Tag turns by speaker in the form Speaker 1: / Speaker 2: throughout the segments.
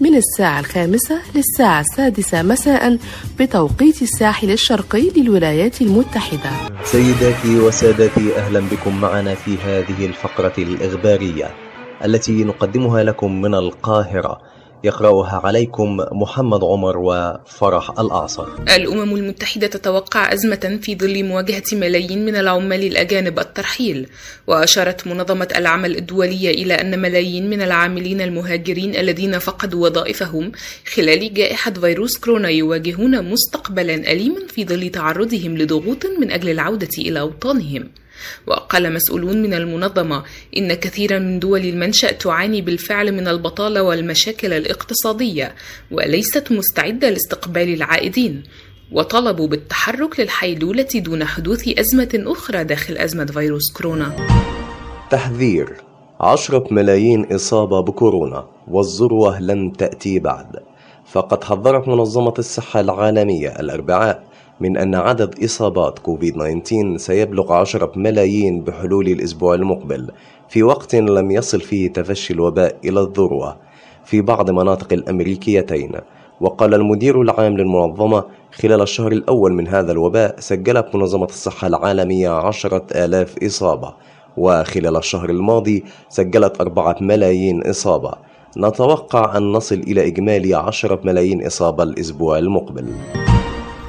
Speaker 1: من الساعة الخامسة للساعة السادسة مساء بتوقيت الساحل الشرقي للولايات المتحدة.
Speaker 2: سيداتي وسادتي أهلا بكم معنا في هذه الفقرة الإخبارية التي نقدمها لكم من القاهرة. يقرأها عليكم محمد عمر وفرح الأعصر
Speaker 3: الأمم المتحدة تتوقع أزمة في ظل مواجهة ملايين من العمال الأجانب الترحيل وأشارت منظمة العمل الدولية إلى أن ملايين من العاملين المهاجرين الذين فقدوا وظائفهم خلال جائحة فيروس كورونا يواجهون مستقبلا أليما في ظل تعرضهم لضغوط من أجل العودة إلى أوطانهم. وقال مسؤولون من المنظمة إن كثيرا من دول المنشأ تعاني بالفعل من البطالة والمشاكل الاقتصادية وليست مستعدة لاستقبال العائدين وطلبوا بالتحرك للحيلولة دون حدوث أزمة أخرى داخل أزمة فيروس كورونا.
Speaker 2: تحذير عشرة ملايين إصابة بكورونا والذروة لن تأتي بعد. فقد حذرت منظمة الصحة العالمية الأربعاء من أن عدد إصابات كوفيد 19 سيبلغ عشرة ملايين بحلول الأسبوع المقبل في وقت لم يصل فيه تفشي الوباء إلى الذروة. في بعض مناطق الأمريكيتين وقال المدير العام للمنظمة خلال الشهر الأول من هذا الوباء سجلت منظمة الصحة العالمية عشرة آلاف إصابة وخلال الشهر الماضي سجلت أربعة ملايين إصابة. نتوقع أن نصل إلى إجمالي عشرة ملايين إصابة الأسبوع المقبل.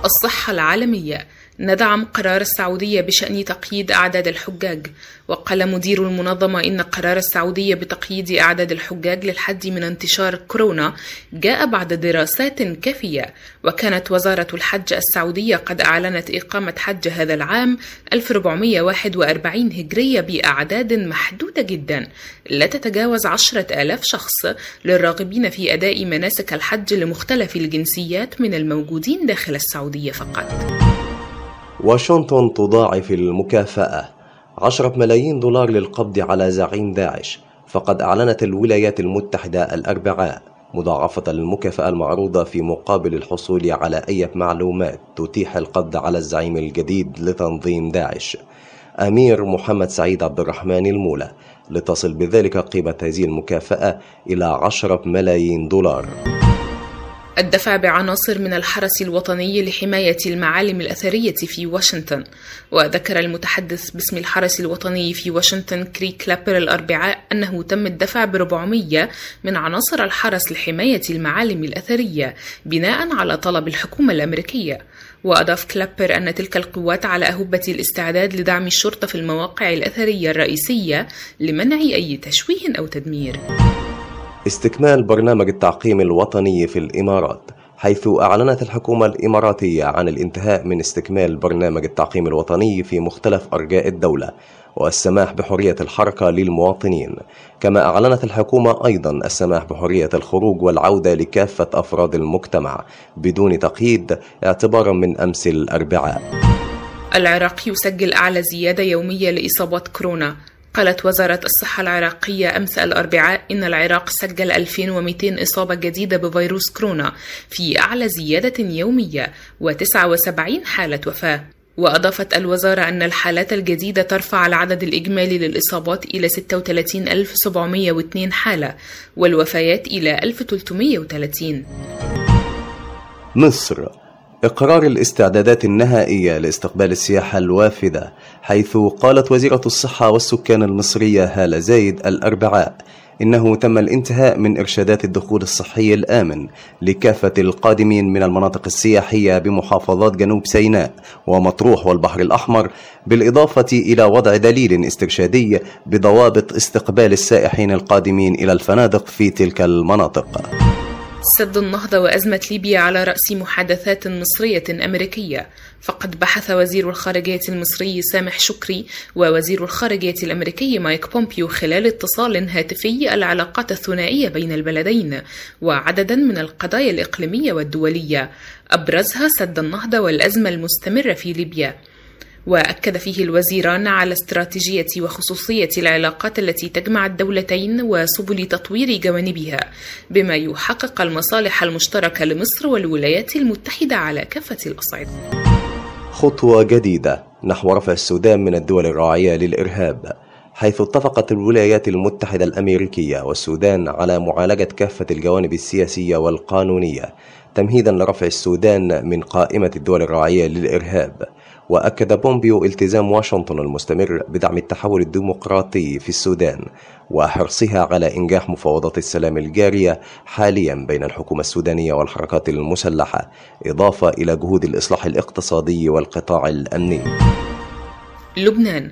Speaker 3: الصحة العالمية. ندعم قرار السعودية بشأن تقييد أعداد الحجاج. وقال مدير المنظمة إن قرار السعودية بتقييد أعداد الحجاج للحد من انتشار كورونا جاء بعد دراسات كافية. وكانت وزارة الحج السعودية قد أعلنت إقامة حج هذا العام 1441 هجرية بأعداد محدودة جدا لا تتجاوز عشرة آلاف شخص للراغبين في أداء مناسك الحج لمختلف الجنسيات من الموجودين داخل السعودية فقط.
Speaker 2: واشنطن تضاعف المكافأة. عشرة ملايين دولار للقبض على زعيم داعش. فقد أعلنت الولايات المتحدة الأربعاء مضاعفة المكافأة المعروضة في مقابل الحصول على أي معلومات تتيح القبض على الزعيم الجديد لتنظيم داعش. أمير محمد سعيد عبد الرحمن المولى. لتصل بذلك قيمة هذه المكافأة إلى عشرة ملايين دولار.
Speaker 3: الدفع بعناصر من الحرس الوطني لحماية المعالم الأثرية في واشنطن. وذكر المتحدث باسم الحرس الوطني في واشنطن كري كلابر الأربعاء أنه تم الدفع ب 400 من عناصر الحرس لحماية المعالم الأثرية بناء على طلب الحكومة الأمريكية. وأضاف كلابر أن تلك القوات على أهبة الاستعداد لدعم الشرطة في المواقع الأثرية الرئيسية لمنع أي تشويه أو تدمير.
Speaker 2: استكمال برنامج التعقيم الوطني في الإمارات حيث أعلنت الحكومة الإماراتية عن الانتهاء من استكمال برنامج التعقيم الوطني في مختلف أرجاء الدولة والسماح بحرية الحركة للمواطنين. كما أعلنت الحكومة أيضا السماح بحرية الخروج والعودة لكافة أفراد المجتمع بدون تقييد اعتبارا من أمس الأربعاء.
Speaker 3: العراق يسجل أعلى زيادة يومية لإصابات كورونا. قالت وزارة الصحة العراقية أمس الأربعاء إن العراق سجل 2200 إصابة جديدة بفيروس كورونا في أعلى زيادة يومية و79 حالة وفاة. وأضافت الوزارة أن الحالات الجديدة ترفع العدد الإجمالي للإصابات إلى 36702 حالة والوفيات إلى 1330
Speaker 2: مصر إقرار الاستعدادات النهائية لاستقبال السياحة الوافدة حيث قالت وزيرة الصحة والسكان المصرية هالة زايد الأربعاء إنه تم الانتهاء من إرشادات الدخول الصحي الآمن لكافة القادمين من المناطق السياحية بمحافظات جنوب سيناء ومطروح والبحر الأحمر بالإضافة إلى وضع دليل استرشادي بضوابط استقبال السائحين القادمين إلى الفنادق في تلك المناطق.
Speaker 3: سد النهضة وأزمة ليبيا على رأس محادثات مصرية أمريكية. فقد بحث وزير الخارجية المصري سامح شكري ووزير الخارجية الأمريكي مايك بومبيو خلال اتصال هاتفي العلاقات الثنائية بين البلدين وعددا من القضايا الإقليمية والدولية. أبرزها سد النهضة والأزمة المستمرة في ليبيا. وأكد فيه الوزيران على استراتيجية وخصوصية العلاقات التي تجمع الدولتين وسبل تطوير جوانبها بما يحقق المصالح المشتركة لمصر والولايات المتحدة على كافة الأصعدة.
Speaker 2: خطوة جديدة نحو رفع السودان من الدول الراعية للإرهاب حيث اتفقت الولايات المتحدة الأمريكية والسودان على معالجة كافة الجوانب السياسية والقانونية تمهيدا لرفع السودان من قائمة الدول الراعية للإرهاب. وأكد بومبيو التزام واشنطن المستمر بدعم التحول الديمقراطي في السودان وحرصها على إنجاح مفاوضات السلام الجارية حاليا بين الحكومة السودانية والحركات المسلحة إضافة إلى جهود الإصلاح الاقتصادي والقطاع الأمني.
Speaker 3: لبنان.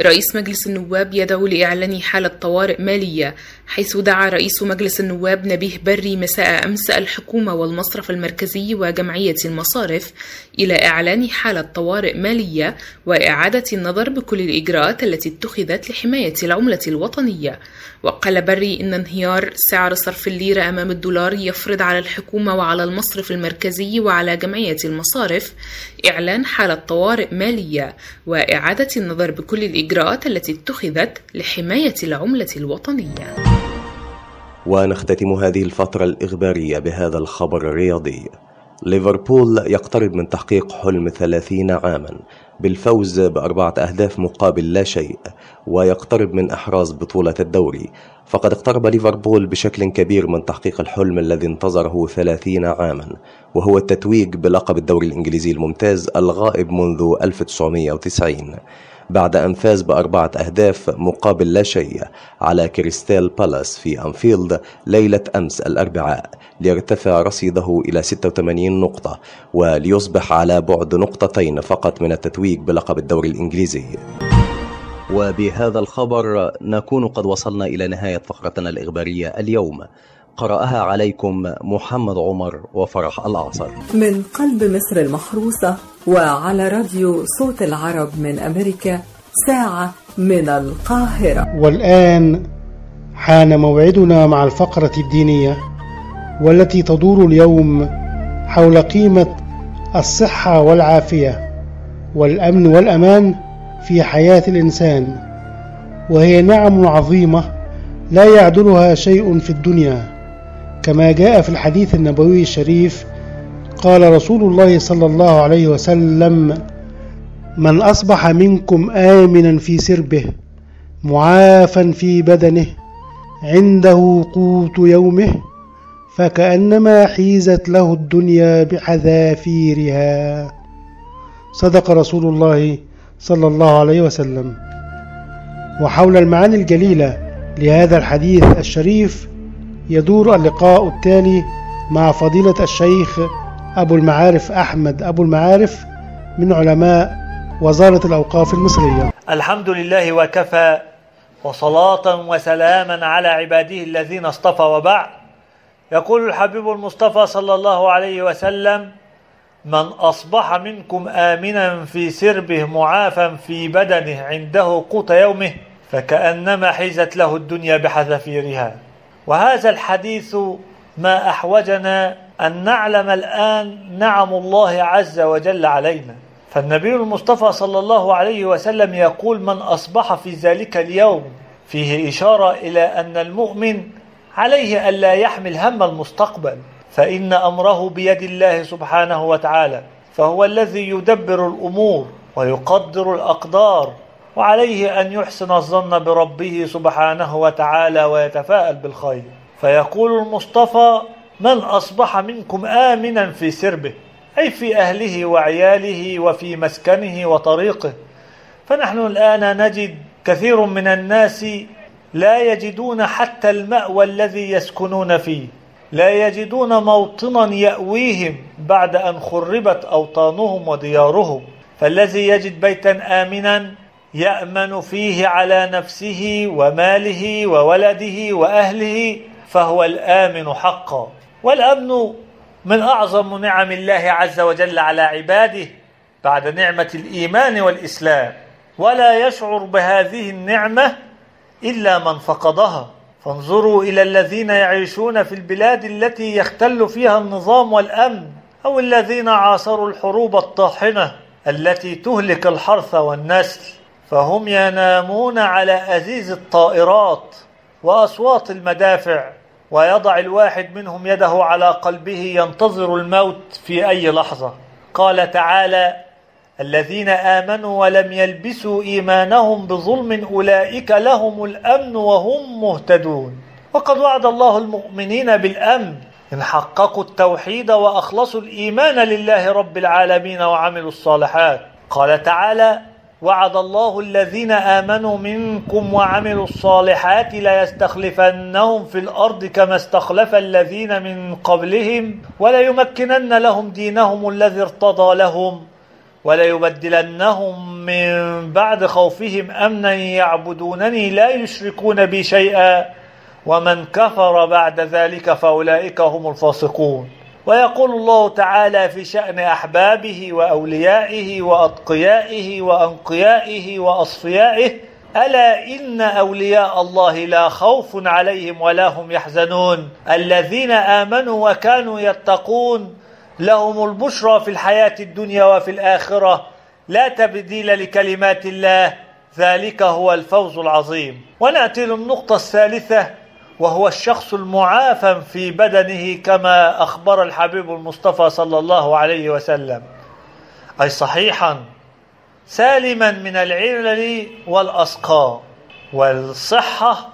Speaker 3: رئيس مجلس النواب يدعو لإعلان حالة طوارئ مالية حيث دعا رئيس مجلس النواب نبيه بري مساء أمس الحكومة والمصرف المركزي وجمعية المصارف إلى إعلان حالة طوارئ مالية وإعادة النظر بكل الإجراءات التي اتخذت لحماية العملة الوطنية. وقال بري إن انهيار سعر صرف الليرة أمام الدولار يفرض على الحكومة وعلى المصرف المركزي وعلى جمعية المصارف إعلان حالة طوارئ مالية وإعادة النظر بكل الإجراءات التي اتخذت لحماية العملة الوطنية.
Speaker 2: ونختتم هذه الفترة الإخبارية بهذا الخبر الرياضي ليفربول يقترب من تحقيق حلم ثلاثين عاما بالفوز بأربعة أهداف مقابل لا شيء ويقترب من إحراز بطولة الدوري. فقد اقترب ليفربول بشكل كبير من تحقيق الحلم الذي انتظره ثلاثين عاما وهو التتويج بلقب الدوري الإنجليزي الممتاز الغائب منذ 1990 بعد أن فاز بأربعة أهداف مقابل لا شيء على كريستال بالاس في أنفيلد ليلة أمس الأربعاء ليرتفع رصيده إلى 86 نقطة وليصبح على بعد نقطتين فقط من التتويج بلقب الدوري الإنجليزي. وبهذا الخبر نكون قد وصلنا إلى نهاية فقرتنا الإخبارية اليوم. قرأها عليكم محمد عمر وفرح الأعصر
Speaker 4: من قلب مصر المحروسة وعلى راديو صوت العرب من أمريكا ساعة من القاهرة.
Speaker 5: والآن حان موعدنا مع الفقرة الدينية والتي تدور اليوم حول قيمة الصحة والعافية والأمن والأمان في حياة الإنسان وهي نعم عظيمة لا يعدلها شيء في الدنيا. كما جاء في الحديث النبوي الشريف قال رسول الله صلى الله عليه وسلم من أصبح منكم آمنا في سربه معافا في بدنه عنده قوت يومه فكأنما حيزت له الدنيا بحذافيرها. صدق رسول الله صلى الله عليه وسلم. وحول المعاني الجليلة لهذا الحديث الشريف يدور اللقاء التالي مع فضيلة الشيخ أبو المعارف أحمد. أبو المعارف من علماء وزارة الأوقاف المصرية.
Speaker 6: الحمد لله وكفى وصلاة وسلاما على عباده الذين اصطفى وبعد. يقول الحبيب المصطفى صلى الله عليه وسلم من أصبح منكم آمنا في سربه معافا في بدنه عنده قوت يومه فكأنما حيزت له الدنيا بحذافيرها. وهذا الحديث ما أحوجنا أن نعلم الآن نعم الله عز وجل علينا. فالنبي المصطفى صلى الله عليه وسلم يقول من أصبح في ذلك اليوم فيه إشارة إلى أن المؤمن عليه ألا يحمل هم المستقبل فإن أمره بيد الله سبحانه وتعالى فهو الذي يدبر الأمور ويقدر الأقدار وعليه أن يحسن الظن بربه سبحانه وتعالى ويتفاءل بالخير. فيقول المصطفى من أصبح منكم آمنا في سربه أي في أهله وعياله وفي مسكنه وطريقه. فنحن الآن نجد كثير من الناس لا يجدون حتى المأوى الذي يسكنون فيه لا يجدون موطنا يأويهم بعد أن خربت أوطانهم وديارهم. فالذي يجد بيتا آمنا يأمن فيه على نفسه وماله وولده وأهله فهو الآمن حقا. والأمن من أعظم نعم الله عز وجل على عباده بعد نعمة الإيمان والإسلام. ولا يشعر بهذه النعمة إلا من فقدها. فانظروا إلى الذين يعيشون في البلاد التي يختل فيها النظام والأمن أو الذين عاصروا الحروب الطاحنة التي تهلك الحرث والنسل. فهم ينامون على أزيز الطائرات وأصوات المدافع ويضع الواحد منهم يده على قلبه ينتظر الموت في أي لحظة. قال تعالى الذين آمنوا ولم يلبسوا إيمانهم بظلم أولئك لهم الأمن وهم مهتدون. وقد وعد الله المؤمنين بالأمن إن حققوا التوحيد وأخلصوا الإيمان لله رب العالمين وعملوا الصالحات. قال تعالى وعد الله الذين آمنوا منكم وعملوا الصالحات ليستخلفنهم في الأرض كما استخلف الذين من قبلهم وليمكنن لهم دينهم الذي ارتضى لهم وليبدلنهم من بعد خوفهم أمنا يعبدونني لا يشركون بي شيئا ومن كفر بعد ذلك فأولئك هم الفاسقون ويقول الله تعالى في شأن أحبابه وأوليائه وأتقيائه وأنقيائه وأصفيائه ألا إن أولياء الله لا خوف عليهم ولا هم يحزنون. الذين آمنوا وكانوا يتقون لهم البشرى في الحياة الدنيا وفي الآخرة لا تبديل لكلمات الله ذلك هو الفوز العظيم. ونأتي للنقطة الثالثة وهو الشخص المعافى في بدنه كما أخبر الحبيب المصطفى صلى الله عليه وسلم. أي صحيحا سالما من العلل والأسقاء والصحة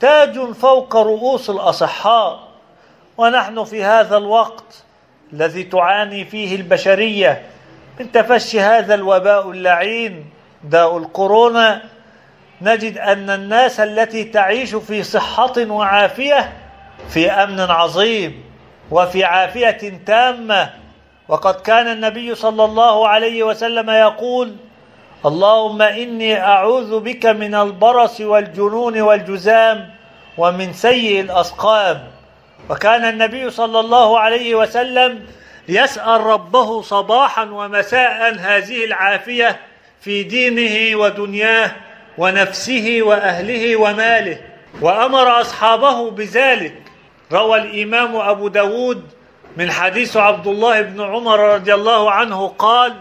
Speaker 6: تاج فوق رؤوس الأصحاء. ونحن في هذا الوقت الذي تعاني فيه البشرية من تفشي هذا الوباء اللعين داء الكورونا نجد أن الناس التي تعيش في صحة وعافية في أمن عظيم وفي عافية تامة. وقد كان النبي صلى الله عليه وسلم يقول اللهم إني أعوذ بك من البرص والجنون والجزام ومن سيء الأسقام. وكان النبي صلى الله عليه وسلم يسأل ربه صباحا ومساء هذه العافية في دينه ودنياه. ونفسه وأهله وماله وأمر أصحابه بذلك. روى الإمام أبو داود من حديث عبد الله بن عمر رضي الله عنه قال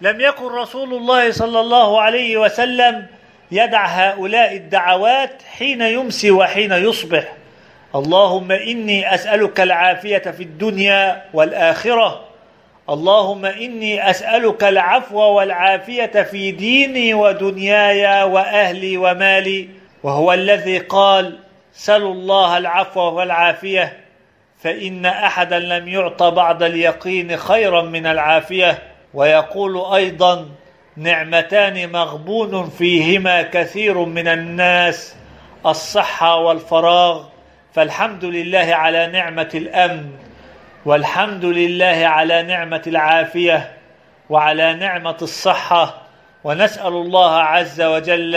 Speaker 6: لم يكن رسول الله صلى الله عليه وسلم يدع هؤلاء الدعوات حين يمسي وحين يصبح. اللهم إني أسألك العافية في الدنيا والآخرة اللهم إني أسألك العفو والعافية في ديني ودنياي وأهلي ومالي وهو الذي قال سلوا الله العفو والعافية فإن أحدا لم يعط بعد اليقين خيرا من العافية ويقول أيضا نعمتان مغبون فيهما كثير من الناس الصحة والفراغ فالحمد لله على نعمة الأمن والحمد لله على نعمة العافية وعلى نعمة الصحة ونسأل الله عز وجل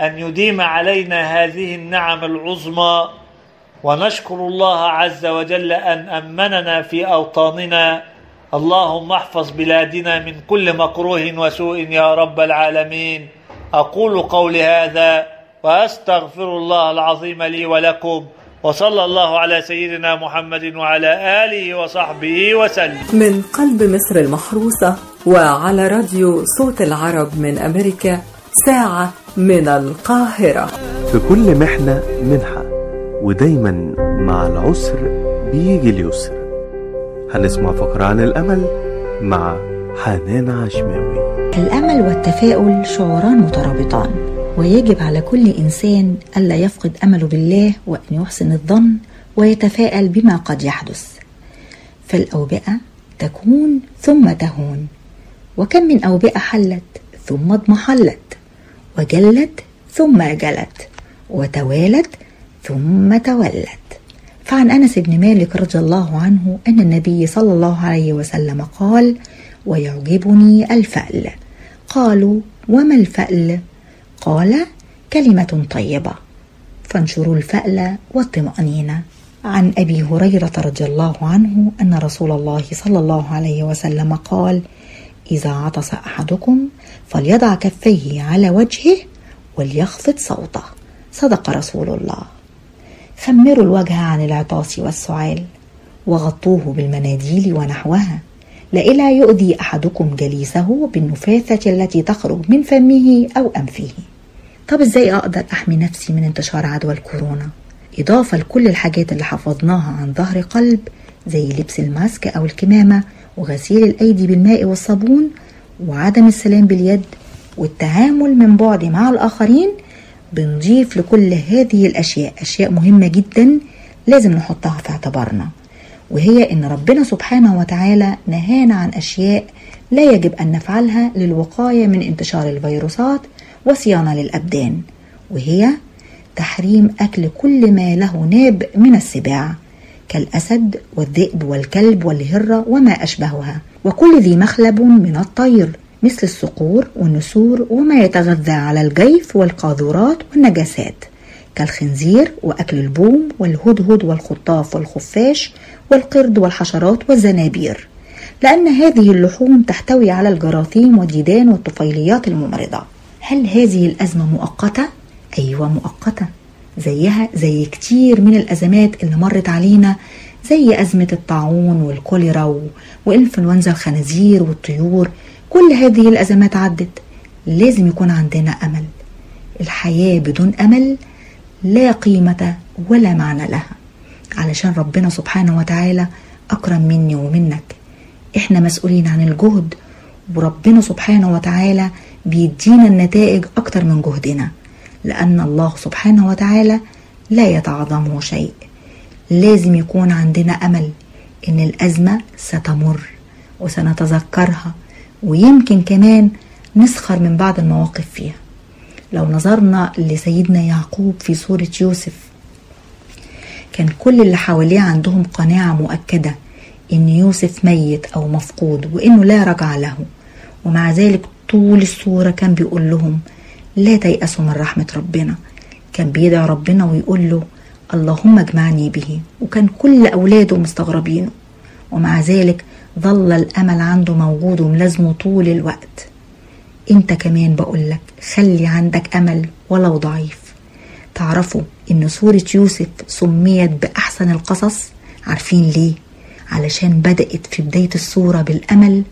Speaker 6: أن يديم علينا هذه النعم العظمى ونشكر الله عز وجل أن أمننا في أوطاننا. اللهم احفظ بلادنا من كل مكروه وسوء يا رب العالمين. أقول قولي هذا وأستغفر الله العظيم لي ولكم. وصلى الله على سيدنا محمد وعلى آله وصحبه وسلم.
Speaker 4: من قلب مصر المحروسة وعلى راديو صوت العرب من أمريكا ساعة من القاهرة.
Speaker 7: في كل محنة منحة ودايما مع العسر بيجي اليسر. هنسمع فقرة عن الأمل مع حنان عشماوي.
Speaker 8: الأمل والتفاؤل شعوران مترابطان. ويجب على كل إنسان ألا يفقد أمله بالله وأن يحسن الظن ويتفاءل بما قد يحدث. فالأوبئة تكون ثم تهون. وكم من أوبئة حلت ثم اضمحلت وجلت ثم جلت وتوالت ثم تولت. فعن أنس بن مالك رضي الله عنه أن النبي صلى الله عليه وسلم قال ويعجبني الفأل قالوا وما الفأل؟ قال كلمة طيبة. فانشروا الفأل والطمأنينة. عن أبي هريرة رضي الله عنه أن رسول الله صلى الله عليه وسلم قال إذا عطس أحدكم فليضع كفيه على وجهه وليخفض صوته. صدق رسول الله. خمروا الوجه عن العطاس والسعال وغطوه بالمناديل ونحوها. لئلا يؤذي أحدكم جليسه بالنفاثة التي تخرج من فمه أو أنفه. طب إزاي أقدر أحمي نفسي من انتشار عدوى الكورونا؟ إضافة لكل الحاجات اللي حفظناها عن ظهر قلب زي لبس الماسك أو الكمامة وغسيل الأيدي بالماء والصابون وعدم السلام باليد والتعامل من بعد مع الآخرين بنضيف لكل هذه الأشياء أشياء مهمة جدا لازم نحطها في اعتبارنا وهي إن ربنا سبحانه وتعالى نهانا عن أشياء لا يجب أن نفعلها للوقاية من انتشار الفيروسات وصيانة للأبدان وهي تحريم أكل كل ما له ناب من السباع كالأسد والذئب والكلب والهرة وما أشبهها وكل ذي مخلب من الطير مثل الصقور والنسور وما يتغذى على الجيف والقاذورات والنجاسات كالخنزير وأكل البوم والهدهد والخطاف والخفاش والقرد والحشرات والزنابير لأن هذه اللحوم تحتوي على الجراثيم والديدان والطفيليات الممرضة. هل هذه الأزمة مؤقتة؟ أيوة مؤقتة. زيها زي كتير من الأزمات اللي مرت علينا زي أزمة الطاعون والكوليرا وإنفلونزا الخنازير والطيور. كل هذه الأزمات عدت. لازم يكون عندنا أمل. الحياة بدون أمل لا قيمة ولا معنى لها. علشان ربنا سبحانه وتعالى أكرم مني ومنك. إحنا مسؤولين عن الجهد وربنا سبحانه وتعالى بيدينا النتائج أكتر من جهدنا لأن الله سبحانه وتعالى لا يتعظمه شيء. لازم يكون عندنا أمل إن الأزمة ستمر وسنتذكرها ويمكن كمان نسخر من بعض المواقف فيها. لو نظرنا لسيدنا يعقوب في سورة يوسف كان كل اللي حواليه عندهم قناعة مؤكدة إن يوسف ميت أو مفقود وإنه لا رجع له. ومع ذلك طول السورة كان بيقول لهم لا تيأسوا من رحمة ربنا. كان بيدعي ربنا ويقول له اللهم اجمعني به. وكان كل أولاده مستغربينه ومع ذلك ظل الأمل عنده موجود وملازمه طول الوقت. أنت كمان بقولك خلي عندك أمل ولو ضعيف. تعرفوا إن سورة يوسف سميت بأحسن القصص؟ عارفين ليه؟ علشان بدأت في بداية السورة بالأمل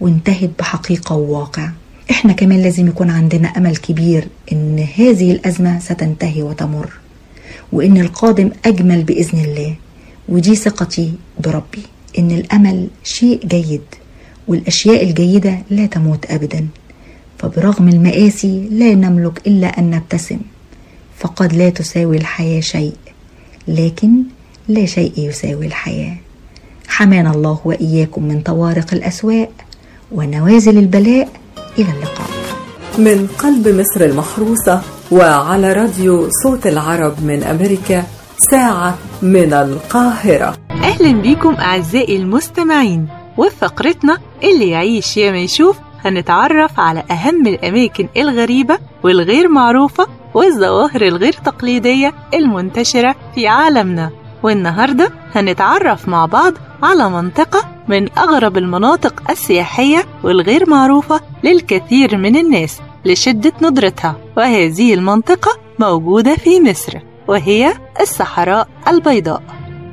Speaker 8: وانتهت بحقيقة وواقع. إحنا كمان لازم يكون عندنا أمل كبير إن هذه الأزمة ستنتهي وتمر وإن القادم أجمل بإذن الله ودي ثقتي بربي إن الأمل شيء جيد والأشياء الجيدة لا تموت أبدا فبرغم المآسي لا نملك إلا أن نبتسم فقد لا تساوي الحياة شيء لكن لا شيء يساوي الحياة. حمانا الله وإياكم من طوارق الأسواق ونوازل البلاء إلى اللقاء.
Speaker 4: من قلب مصر المحروسة وعلى راديو صوت العرب من أمريكا ساعة من القاهرة.
Speaker 9: أهلا بيكم أعزائي المستمعين وفي فقرتنا اللي يعيش يا ما يشوف هنتعرف على أهم الأماكن الغريبة والغير معروفة والظواهر الغير تقليدية المنتشرة في عالمنا. والنهاردة هنتعرف مع بعض على منطقة من أغرب المناطق السياحية والغير معروفة للكثير من الناس لشدة ندرتها وهذه المنطقة موجودة في مصر وهي الصحراء البيضاء.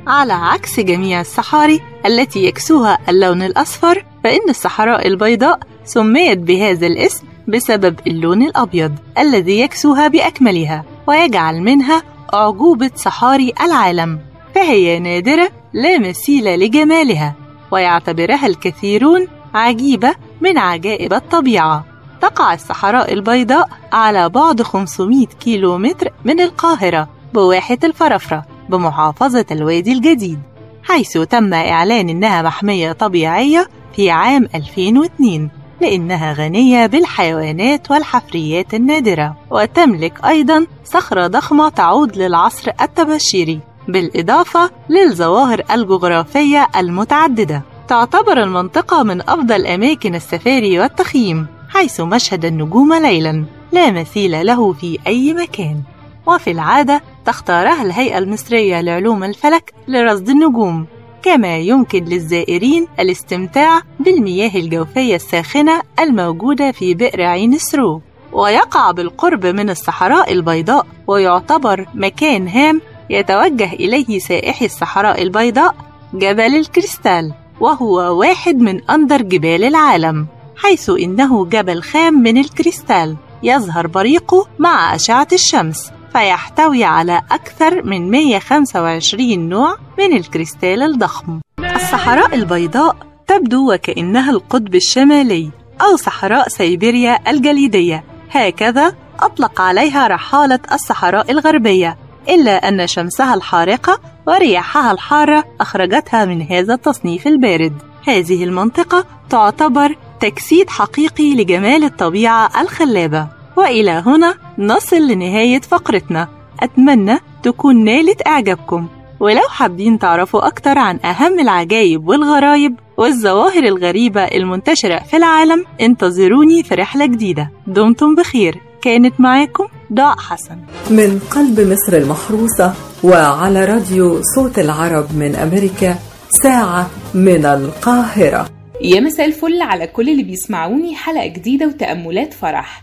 Speaker 9: على عكس جميع الصحاري التي يكسوها اللون الأصفر فإن الصحراء البيضاء سميت بهذا الاسم بسبب اللون الأبيض الذي يكسوها بأكملها ويجعل منها أعجوبة صحاري العالم فهي نادرة لا مثيل لجمالها. ويعتبرها الكثيرون عجيبة من عجائب الطبيعة. تقع الصحراء البيضاء على بعد 500 كيلو متر من القاهرة بواحة الفرافرة بمحافظة الوادي الجديد حيث تم إعلان إنها محمية طبيعية في عام 2002 لأنها غنية بالحيوانات والحفريات النادرة. وتملك أيضا صخرة ضخمة تعود للعصر التبشيري. بالإضافة للظواهر الجغرافية المتعددة. تعتبر المنطقة من أفضل أماكن السفاري والتخييم حيث مشهد النجوم ليلا لا مثيل له في أي مكان. وفي العادة تختارها الهيئة المصرية لعلوم الفلك لرصد النجوم كما يمكن للزائرين الاستمتاع بالمياه الجوفية الساخنة الموجودة في بئر عين السرو. ويقع بالقرب من الصحراء البيضاء ويعتبر مكان هام يتوجه إليه سائحي الصحراء البيضاء جبل الكريستال وهو واحد من أندر جبال العالم حيث إنه جبل خام من الكريستال يظهر بريقه مع أشعة الشمس فيحتوي على أكثر من 125 نوع من الكريستال الضخم. الصحراء البيضاء تبدو وكأنها القطب الشمالي أو صحراء سيبيريا الجليدية هكذا أطلق عليها رحالة الصحراء الغربية. إلا أن شمسها الحارقة ورياحها الحارة أخرجتها من هذا التصنيف البارد. هذه المنطقة تعتبر تجسيد حقيقي لجمال الطبيعة الخلابة. وإلى هنا نصل لنهاية فقرتنا. أتمنى تكون نالت إعجابكم. ولو حابين تعرفوا أكتر عن أهم العجائب والغرايب والظواهر الغريبة المنتشرة في العالم انتظروني في رحلة جديدة. دمتم بخير. كانت معاكم ضاء حسن.
Speaker 4: من قلب مصر المحروسة وعلى راديو صوت العرب من أمريكا ساعة من القاهرة.
Speaker 3: يا مساء الفل على كل اللي بيسمعوني حلقة جديدة وتأملات فرح.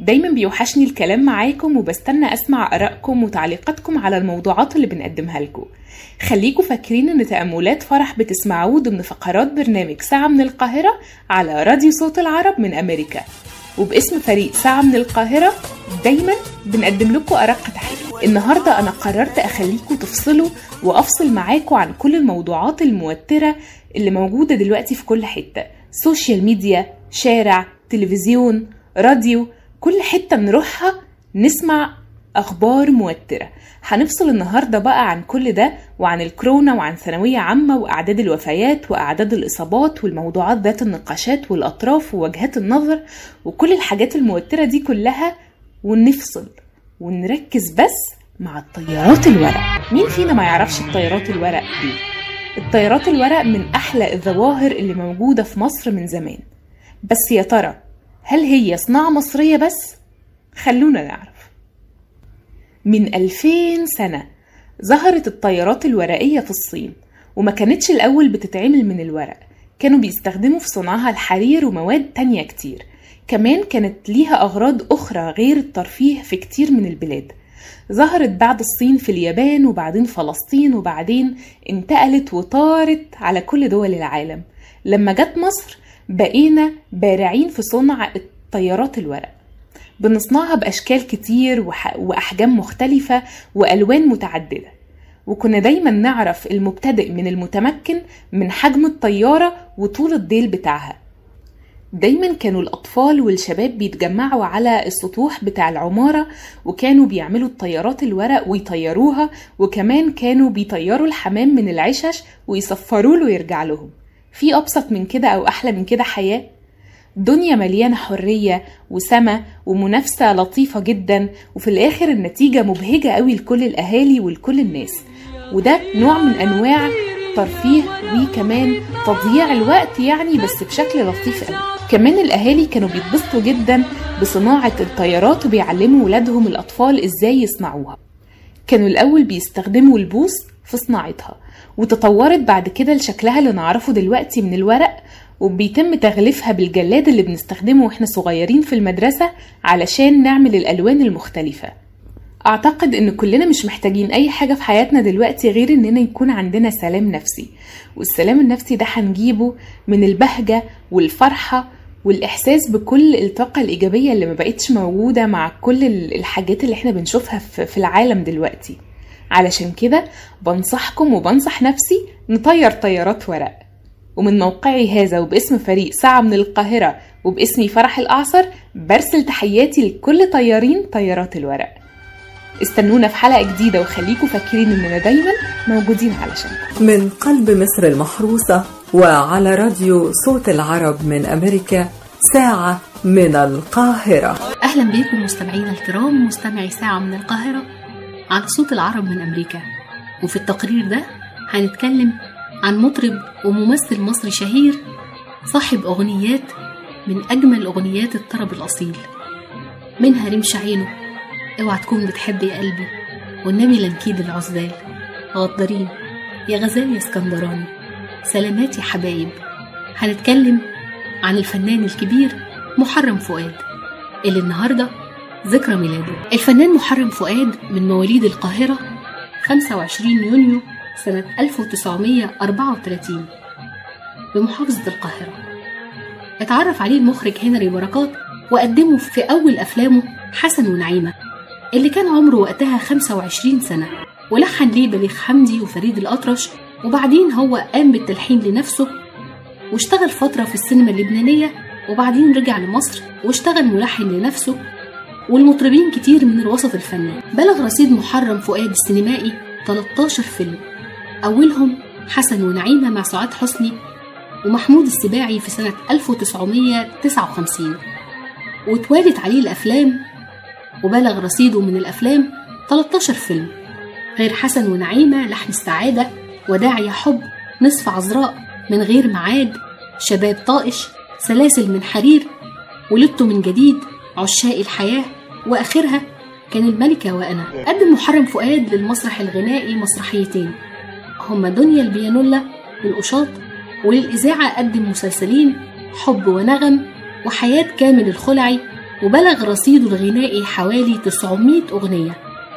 Speaker 3: دايما بيوحشني الكلام معاكم وبستنى أسمع آرائكم وتعليقاتكم على الموضوعات اللي بنقدمها لكم. خليكم فاكرين إن تأملات فرح بتسمعوه ضمن فقرات برنامج ساعة من القاهرة على راديو صوت العرب من أمريكا. وباسم فريق ساعة من القاهرة دايما بنقدم لكم أرق تحية النهاردة أنا قررت أخليكم تفصلوا وأفصل معاكم عن كل الموضوعات الموترة اللي موجودة دلوقتي في كل حتة. social media شارع تلفزيون راديو كل حتة نروحها نسمع أخبار موترة. هنفصل النهاردة بقى عن كل ده وعن الكورونا وعن ثانوية عامة وأعداد الوفيات وأعداد الإصابات والموضوعات ذات النقاشات والأطراف ووجهات النظر وكل الحاجات الموترة دي كلها ونفصل ونركز بس مع الطيارات الورق. مين فينا ما يعرفش الطيارات الورق دي؟ الطيارات الورق من أحلى الظواهر اللي موجودة في مصر من زمان. بس يا ترى هل هي صناعة مصرية بس؟ خلونا نعرف. من 2000 سنة. ظهرت الطيارات الورقية في الصين وما كانتش الأول بتتعمل من الورق. كانوا بيستخدموا في صنعها الحرير ومواد تانية كتير. كمان كانت ليها أغراض أخرى غير الترفيه في كتير من البلاد. ظهرت بعد الصين في اليابان وبعدين فلسطين وبعدين انتقلت وطارت على كل دول العالم. لما جت مصر بقينا بارعين في صنع الطيارات الورق. بنصنعها بأشكال كتير. وأحجام مختلفة وألوان متعددة. وكنا دايما نعرف المبتدئ من المتمكن من حجم الطيارة وطول الديل بتاعها. دايما كانوا الأطفال والشباب بيتجمعوا على السطوح بتاع العمارة وكانوا بيعملوا الطيارات الورق ويطيروها وكمان كانوا بيطيروا الحمام من العشش ويصفروا له ويرجع لهم. في أبسط من كده أو أحلى من كده حياة؟ دنيا مليانة حرية وسما ومنافسة لطيفة جدا وفي الآخر النتيجة مبهجة قوي لكل الأهالي ولكل الناس. وده نوع من أنواع ترفيه وكمان تضييع الوقت يعني بس بشكل لطيف قوي. كمان الأهالي كانوا بيتبسطوا جدا بصناعة الطيارات وبيعلموا ولادهم الأطفال إزاي يصنعوها. كانوا الأول بيستخدموا البوص في صناعتها وتطورت بعد كده لشكلها اللي نعرفه دلوقتي من الورق وبيتم تغليفها بالجلاد اللي بنستخدمه وإحنا صغيرين في المدرسة علشان نعمل الألوان المختلفة. أعتقد إن كلنا مش محتاجين أي حاجة في حياتنا دلوقتي غير إننا يكون عندنا سلام نفسي. والسلام النفسي ده هنجيبه من البهجة والفرحة والإحساس بكل الطاقة الإيجابية اللي ما بقتش موجودة مع كل الحاجات اللي إحنا بنشوفها في العالم دلوقتي. علشان كده بنصحكم وبنصح نفسي نطير طيارات ورق. ومن موقعي هذا وباسم فريق ساعة من القاهرة وباسمي فرح الأعصر برسل تحياتي لكل طيارين طيارات الورق. استنونا في حلقة جديدة وخليكم فاكرين إننا دايما موجودين علشانكم.
Speaker 4: من قلب مصر المحروسة وعلى راديو صوت العرب من أمريكا ساعة من القاهرة.
Speaker 10: أهلا بكم مستمعينا الكرام مستمعي ساعة من القاهرة على صوت العرب من أمريكا. وفي التقرير ده هنتكلم عن مطرب وممثل مصري شهير صاحب أغنيات من أجمل أغنيات الطرب الأصيل. منها رمش عينه اوعى تكون بتحب يا قلبي. والنبي لنكيد العزال. غدارين يا غزال يا اسكندراني. سلامات يا حبايب. هنتكلم عن الفنان الكبير محرم فؤاد. اللي النهارده ذكرى ميلاده. الفنان محرم فؤاد من مواليد القاهرة 25 يونيو سنة 1934 بمحافظة القاهرة. اتعرف عليه المخرج هنري بركات وقدمه في أول أفلامه حسن ونعيمة اللي كان عمره وقتها 25 سنة. ولحن ليه بليغ حمدي وفريد الأطرش وبعدين هو قام بالتلحين لنفسه واشتغل فترة في السينما اللبنانية وبعدين رجع لمصر واشتغل ملحن لنفسه والمطربين كتير من الوسط الفني. بلغ رصيد محرم فؤاد السينمائي 13 فيلم. أولهم حسن ونعيمة مع سعاد حسني ومحمود السباعي في سنة 1959 واتوالت عليه الأفلام وبلغ رصيده من الأفلام 13 فيلم. غير حسن ونعيمة لحن السعادة وداع يا حب نصف عذراء من غير معاد شباب طائش سلاسل من حرير ولدت من جديد عشاق الحياة وآخرها كان الملكة وأنا. قدم محرم فؤاد للمسرح الغنائي مسرحيتين. هما دنيا البيانولا للقشاط وللإذاعة قدم مسلسلين حب ونغم وحياة كامل الخلعي وبلغ رصيده الغنائي حوالي 900 أغنية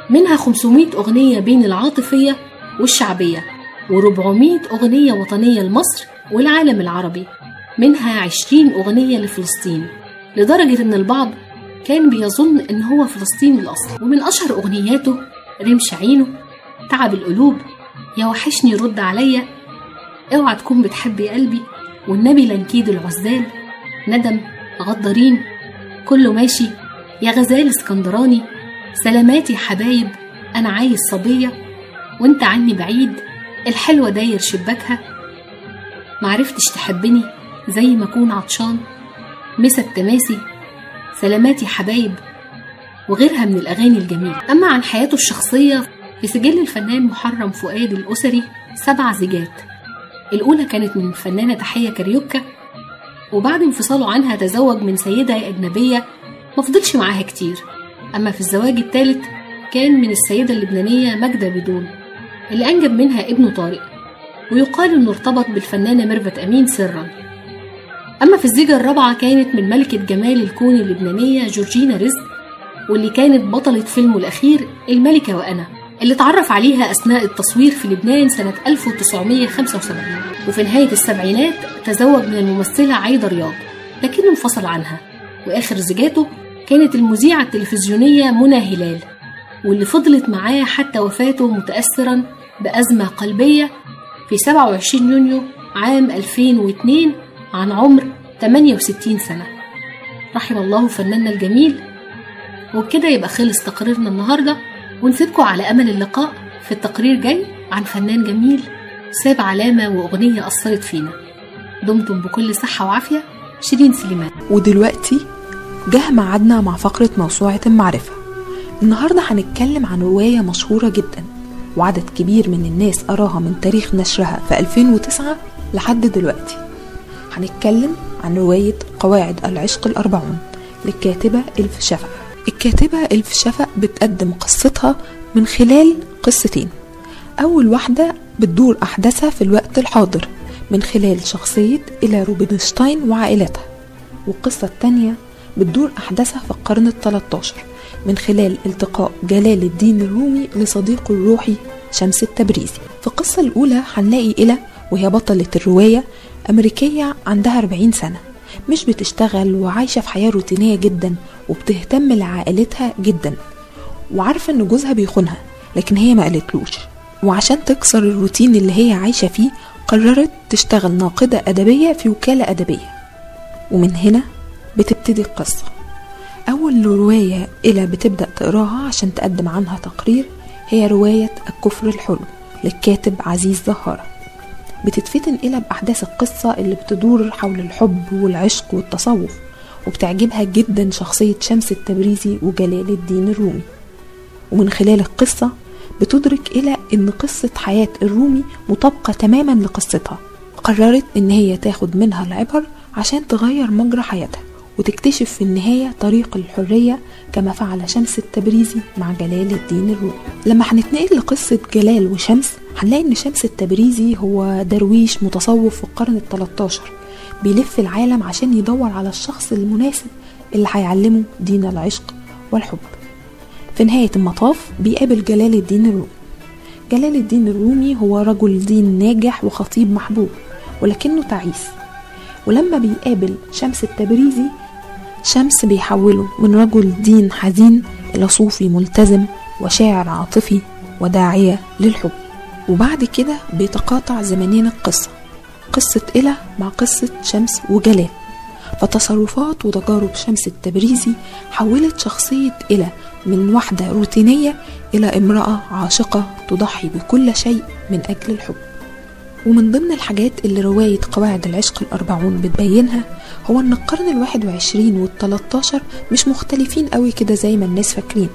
Speaker 10: منها 500 أغنية بين العاطفية والشعبية و400 أغنية وطنية لمصر والعالم العربي منها 20 أغنية لفلسطين. لدرجة إن البعض كان بيظن إن هو فلسطيني الأصل. ومن أشهر أغنياته رمش عينه تعب القلوب يا وحشني رد عليا. اوعى تكون بتحب يا قلبي والنبي لنكيد العزال. ندم غدارين كله ماشي. يا غزال اسكندراني سلامات يا حبايب أنا عايز صبية. وأنت عني بعيد الحلوة داير شباكها. معرفتش تحبني زي ما أكون عطشان. مسا التماسي سلامات يا حبايب وغيرها من الأغاني الجميلة. أما عن حياته الشخصية في سجل الفنان محرم فؤاد الأسري سبع زيجات. الأولى كانت من الفنانة تحية كاريوكا وبعد انفصاله عنها تزوج من سيدة أجنبية مفضلش معاها كتير. أما في الزواج الثالث كان من السيدة اللبنانية ماجدة بدون اللي أنجب منها ابنه طارق ويقال إنه ارتبط بالفنانة ميرفت أمين سرا. أما في الزيجة الرابعة كانت من ملكة جمال الكون اللبنانية جورجينا رزق واللي كانت بطلة فيلمه الأخير الملكة وأنا. اللي اتعرف عليها أثناء التصوير في لبنان سنة 1975 وفي نهاية السبعينات تزوج من الممثلة عايدة رياض لكنه انفصل عنها. وآخر زيجاته كانت المذيعة التلفزيونية منى هلال واللي فضلت معاه حتى وفاته متأثرا بأزمة قلبية في 27 يونيو عام 2002 عن عمر 68 سنة. رحم الله فناننا الجميل. وبكده يبقى خلص تقريرنا النهارده. ونسيبكم على أمل اللقاء في التقرير جاي عن فنان جميل ساب علامة وأغنية أثرت فينا. دمتم بكل صحة وعافية شيرين سليمان.
Speaker 11: ودلوقتي جه ميعادنا مع فقرة موسوعة المعرفة. النهاردة هنتكلم عن رواية مشهورة جدا وعدد كبير من الناس قراها من تاريخ نشرها في 2009 لحد دلوقتي. هنتكلم عن رواية قواعد العشق الأربعون للكاتبة إلف شفق الكاتبة إلف شفق بتقدم قصتها من خلال قصتين. أول واحدة بتدور أحداثها في الوقت الحاضر من خلال شخصية إلى روبنشتاين وعائلتها. والقصة التانية بتدور أحداثها في القرن الثلاثة من خلال التقاء جلال الدين الرومي لصديقه الروحي شمس التبريزي. في القصة الأولى هنلاقي إلى وهي بطلة الرواية أمريكية عندها 40 سنة. مش بتشتغل وعايشة في حياة روتينية جدا وبتهتم لعائلتها جدا وعارفة إن جوزها بيخونها لكن هي ما قالتلوش. وعشان تكسر الروتين اللي هي عايشة فيه قررت تشتغل ناقدة أدبية في وكالة أدبية. ومن هنا بتبتدي القصة. أول رواية إلى بتبدأ تقراها عشان تقدم عنها تقرير هي رواية الكفر الحلو للكاتب عزيز زهارة. بتتفتن إلى بأحداث القصة اللي بتدور حول الحب والعشق والتصوف وبتعجبها جدا شخصية شمس التبريزي وجلال الدين الرومي. ومن خلال القصة بتدرك إلى أن قصة حياة الرومي مطابقة تماما لقصتها. قررت أن هي تاخد منها العبر عشان تغير مجرى حياتها وتكتشف في النهاية طريق الحرية كما فعل شمس التبريزي مع جلال الدين الرومي. لما هنتنقل لقصة جلال وشمس هنلاقي إن شمس التبريزي هو درويش متصوف في القرن ال 13 بيلف العالم عشان يدور على الشخص المناسب اللي هيعلمه دين العشق والحب. في نهاية المطاف بيقابل جلال الدين الرومي. جلال الدين الرومي هو رجل دين ناجح وخطيب محبوب ولكنه تعيس. ولما بيقابل شمس التبريزي شمس بيحوله من رجل دين حزين إلى صوفي ملتزم وشاعر عاطفي وداعية للحب. وبعد كده بيتقاطع زمنين القصة قصة إلى مع قصة شمس وجلال. فتصرفات وتجارب شمس التبريزي حولت شخصية إلى من واحدة روتينية إلى امرأة عاشقة تضحي بكل شيء من أجل الحب. ومن ضمن الحاجات اللي رواية قواعد العشق الأربعون بتبينها هو إن القرن الواحد وعشرين والتلاتاشر مش مختلفين قوي كده زي ما الناس فاكرين.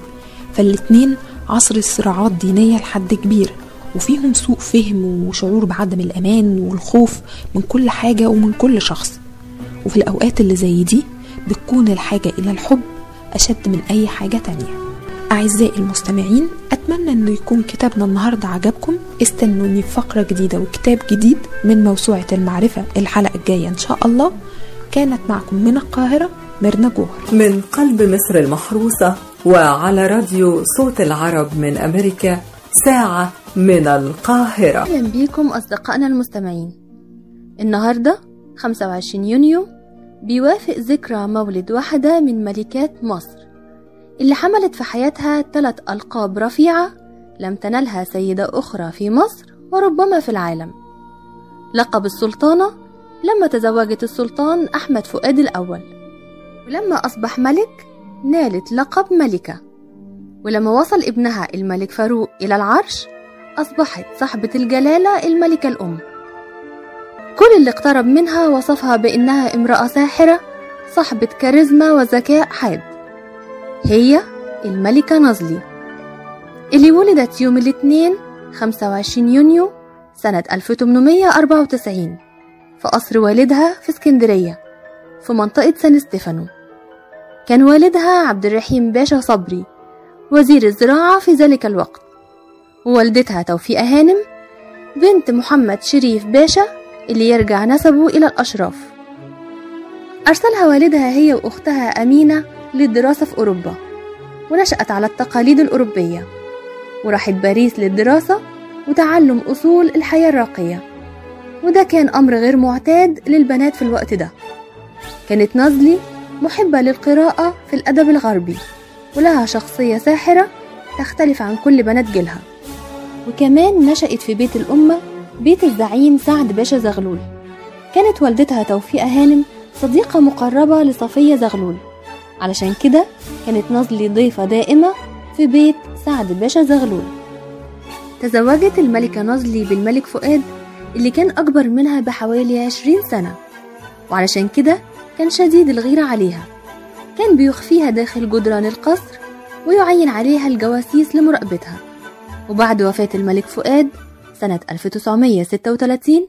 Speaker 11: فالاتنين عصر صراعات دينية لحد كبير وفيهم سوء فهم وشعور بعدم الأمان والخوف من كل حاجة ومن كل شخص. وفي الأوقات اللي زي دي بتكون الحاجة إلى الحب أشد من أي حاجة تانية. أعزائي المستمعين أتمنى أنه يكون كتابنا النهاردة عجبكم. استنوني في فقرة جديدة وكتاب جديد من موسوعة المعرفة الحلقة الجاية إن شاء الله. كانت معكم من القاهرة ميرنا جوهر.
Speaker 4: من قلب مصر المحروسة وعلى راديو صوت العرب من أمريكا ساعة من القاهرة.
Speaker 12: أهلا بيكم أصدقائنا المستمعين. النهاردة 25 يونيو بيوافق ذكرى مولد واحدة من ملكات مصر اللي حملت في حياتها ثلاث ألقاب رفيعة لم تنلها سيدة أخرى في مصر وربما في العالم. لقب السلطانة لما تزوجت السلطان أحمد فؤاد الأول ولما أصبح ملك نالت لقب ملكة. ولما وصل ابنها الملك فاروق إلى العرش أصبحت صاحبة الجلالة الملكة الأم. كل اللي اقترب منها وصفها بأنها امرأة ساحرة صاحبة كاريزما وذكاء حاد. هي الملكة نازلي. اللي ولدت يوم الاثنين 25 يونيو سنة 1894 في قصر والدها في اسكندرية في منطقة سان ستيفانو. كان والدها عبد الرحيم باشا صبري. وزير الزراعة في ذلك الوقت. ووالدتها توفيقة هانم بنت محمد شريف باشا اللي يرجع نسبه إلى الأشراف. أرسلها والدها هي وأختها أمينة للدراسة في أوروبا ونشأت على التقاليد الأوروبية. وراحت باريس للدراسة وتعلم أصول الحياة الراقية. وده كان أمر غير معتاد للبنات في الوقت ده. كانت نازلي محبة للقراءة في الأدب الغربي. ولها شخصية ساحرة تختلف عن كل بنات جيلها. وكمان نشأت في بيت الأمة بيت الزعيم سعد باشا زغلول. كانت والدتها توفيقة هانم صديقة مقربة لصفية زغلول. علشان كده كانت نازلي ضيفة دائمة في بيت سعد باشا زغلول. تزوجت الملكة نازلي بالملك فؤاد اللي كان أكبر منها بحوالي عشرين سنة. وعلشان كده كان شديد الغيرة عليها. كان بيخفيها داخل جدران القصر ويعين عليها الجواسيس لمراقبتها. وبعد وفاة الملك فؤاد سنة 1936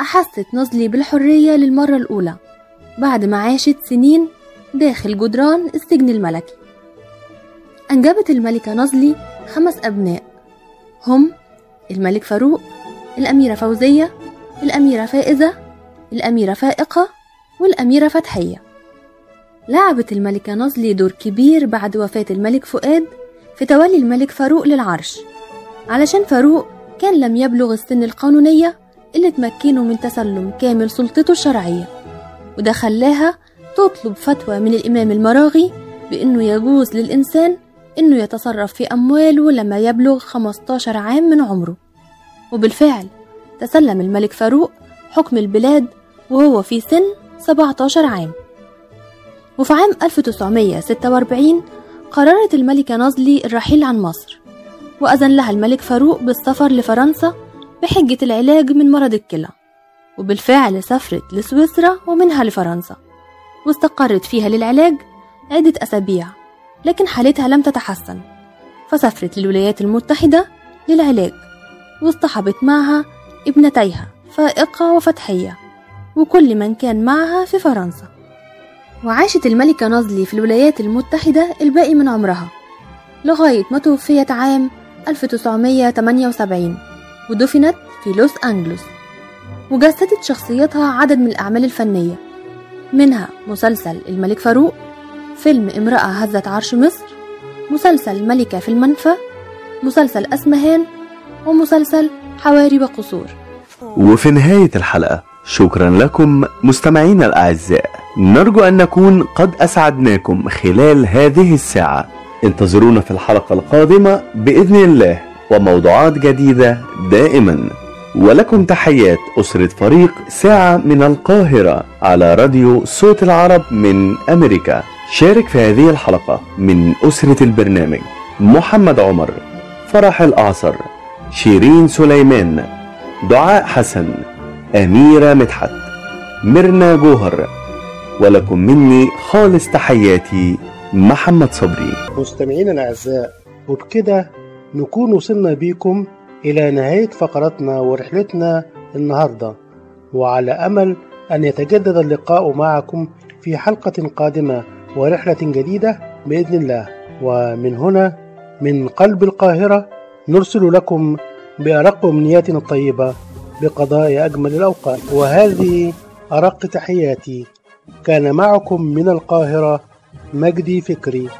Speaker 12: أحست نازلي بالحرية للمرة الأولى بعد ما عاشت سنين داخل جدران السجن الملكي. أنجبت الملكة نازلي خمس أبناء. هم الملك فاروق الأميرة فوزية الأميرة فائزة الأميرة فائقة والأميرة فتحية. لعبت الملكة نازلي دور كبير بعد وفاة الملك فؤاد في تولي الملك فاروق للعرش. علشان فاروق كان لم يبلغ السن القانونية اللي تمكنه من تسلم كامل سلطته الشرعية وده خلاها تطلب فتوى من الإمام المراغي بأنه يجوز للإنسان أنه يتصرف في أمواله لما يبلغ 15 عام من عمره. وبالفعل تسلم الملك فاروق حكم البلاد وهو في سن 17 عام. وفي عام 1946 قررت الملكة نازلي الرحيل عن مصر وأذن لها الملك فاروق بالسفر لفرنسا بحجة العلاج من مرض الكلى وبالفعل سافرت لسويسرا ومنها لفرنسا واستقرت فيها للعلاج عدة أسابيع لكن حالتها لم تتحسن فسافرت للولايات المتحدة للعلاج واصطحبت معها ابنتيها فائقة وفتحية وكل من كان معها في فرنسا. وعاشت الملكة نازلي في الولايات المتحدة الباقي من عمرها لغاية ما توفيت عام 1978 ودفنت في لوس أنجلوس وجسدت شخصيتها عدد من الأعمال الفنية منها مسلسل الملك فاروق فيلم امرأة هزت عرش مصر مسلسل ملكة في المنفى مسلسل أسمهان ومسلسل حوارب قصور.
Speaker 7: وفي نهاية الحلقة شكرا لكم مستمعينا الأعزاء. نرجو أن نكون قد أسعدناكم خلال هذه الساعة. انتظرونا في الحلقة القادمة بإذن الله وموضوعات جديدة دائما. ولكم تحيات أسرة فريق ساعة من القاهرة على راديو صوت العرب من أمريكا. شارك في هذه الحلقة من أسرة البرنامج محمد عمر فرح الأعصر شيرين سليمان دعاء حسن أميرة مدحت ميرنا جوهر. ولكم مني خالص تحياتي محمد صبري.
Speaker 5: مستمعينا الأعزاء وبكده نكون وصلنا بيكم إلى نهاية فقرتنا ورحلتنا النهاردة وعلى أمل أن يتجدد اللقاء معكم في حلقة قادمة ورحلة جديدة بإذن الله. ومن هنا من قلب القاهرة نرسل لكم بأرق أمنياتنا الطيبة بقضاء أجمل الأوقات. وهذه أرق تحياتي كان معكم من القاهرة مجدي فكري.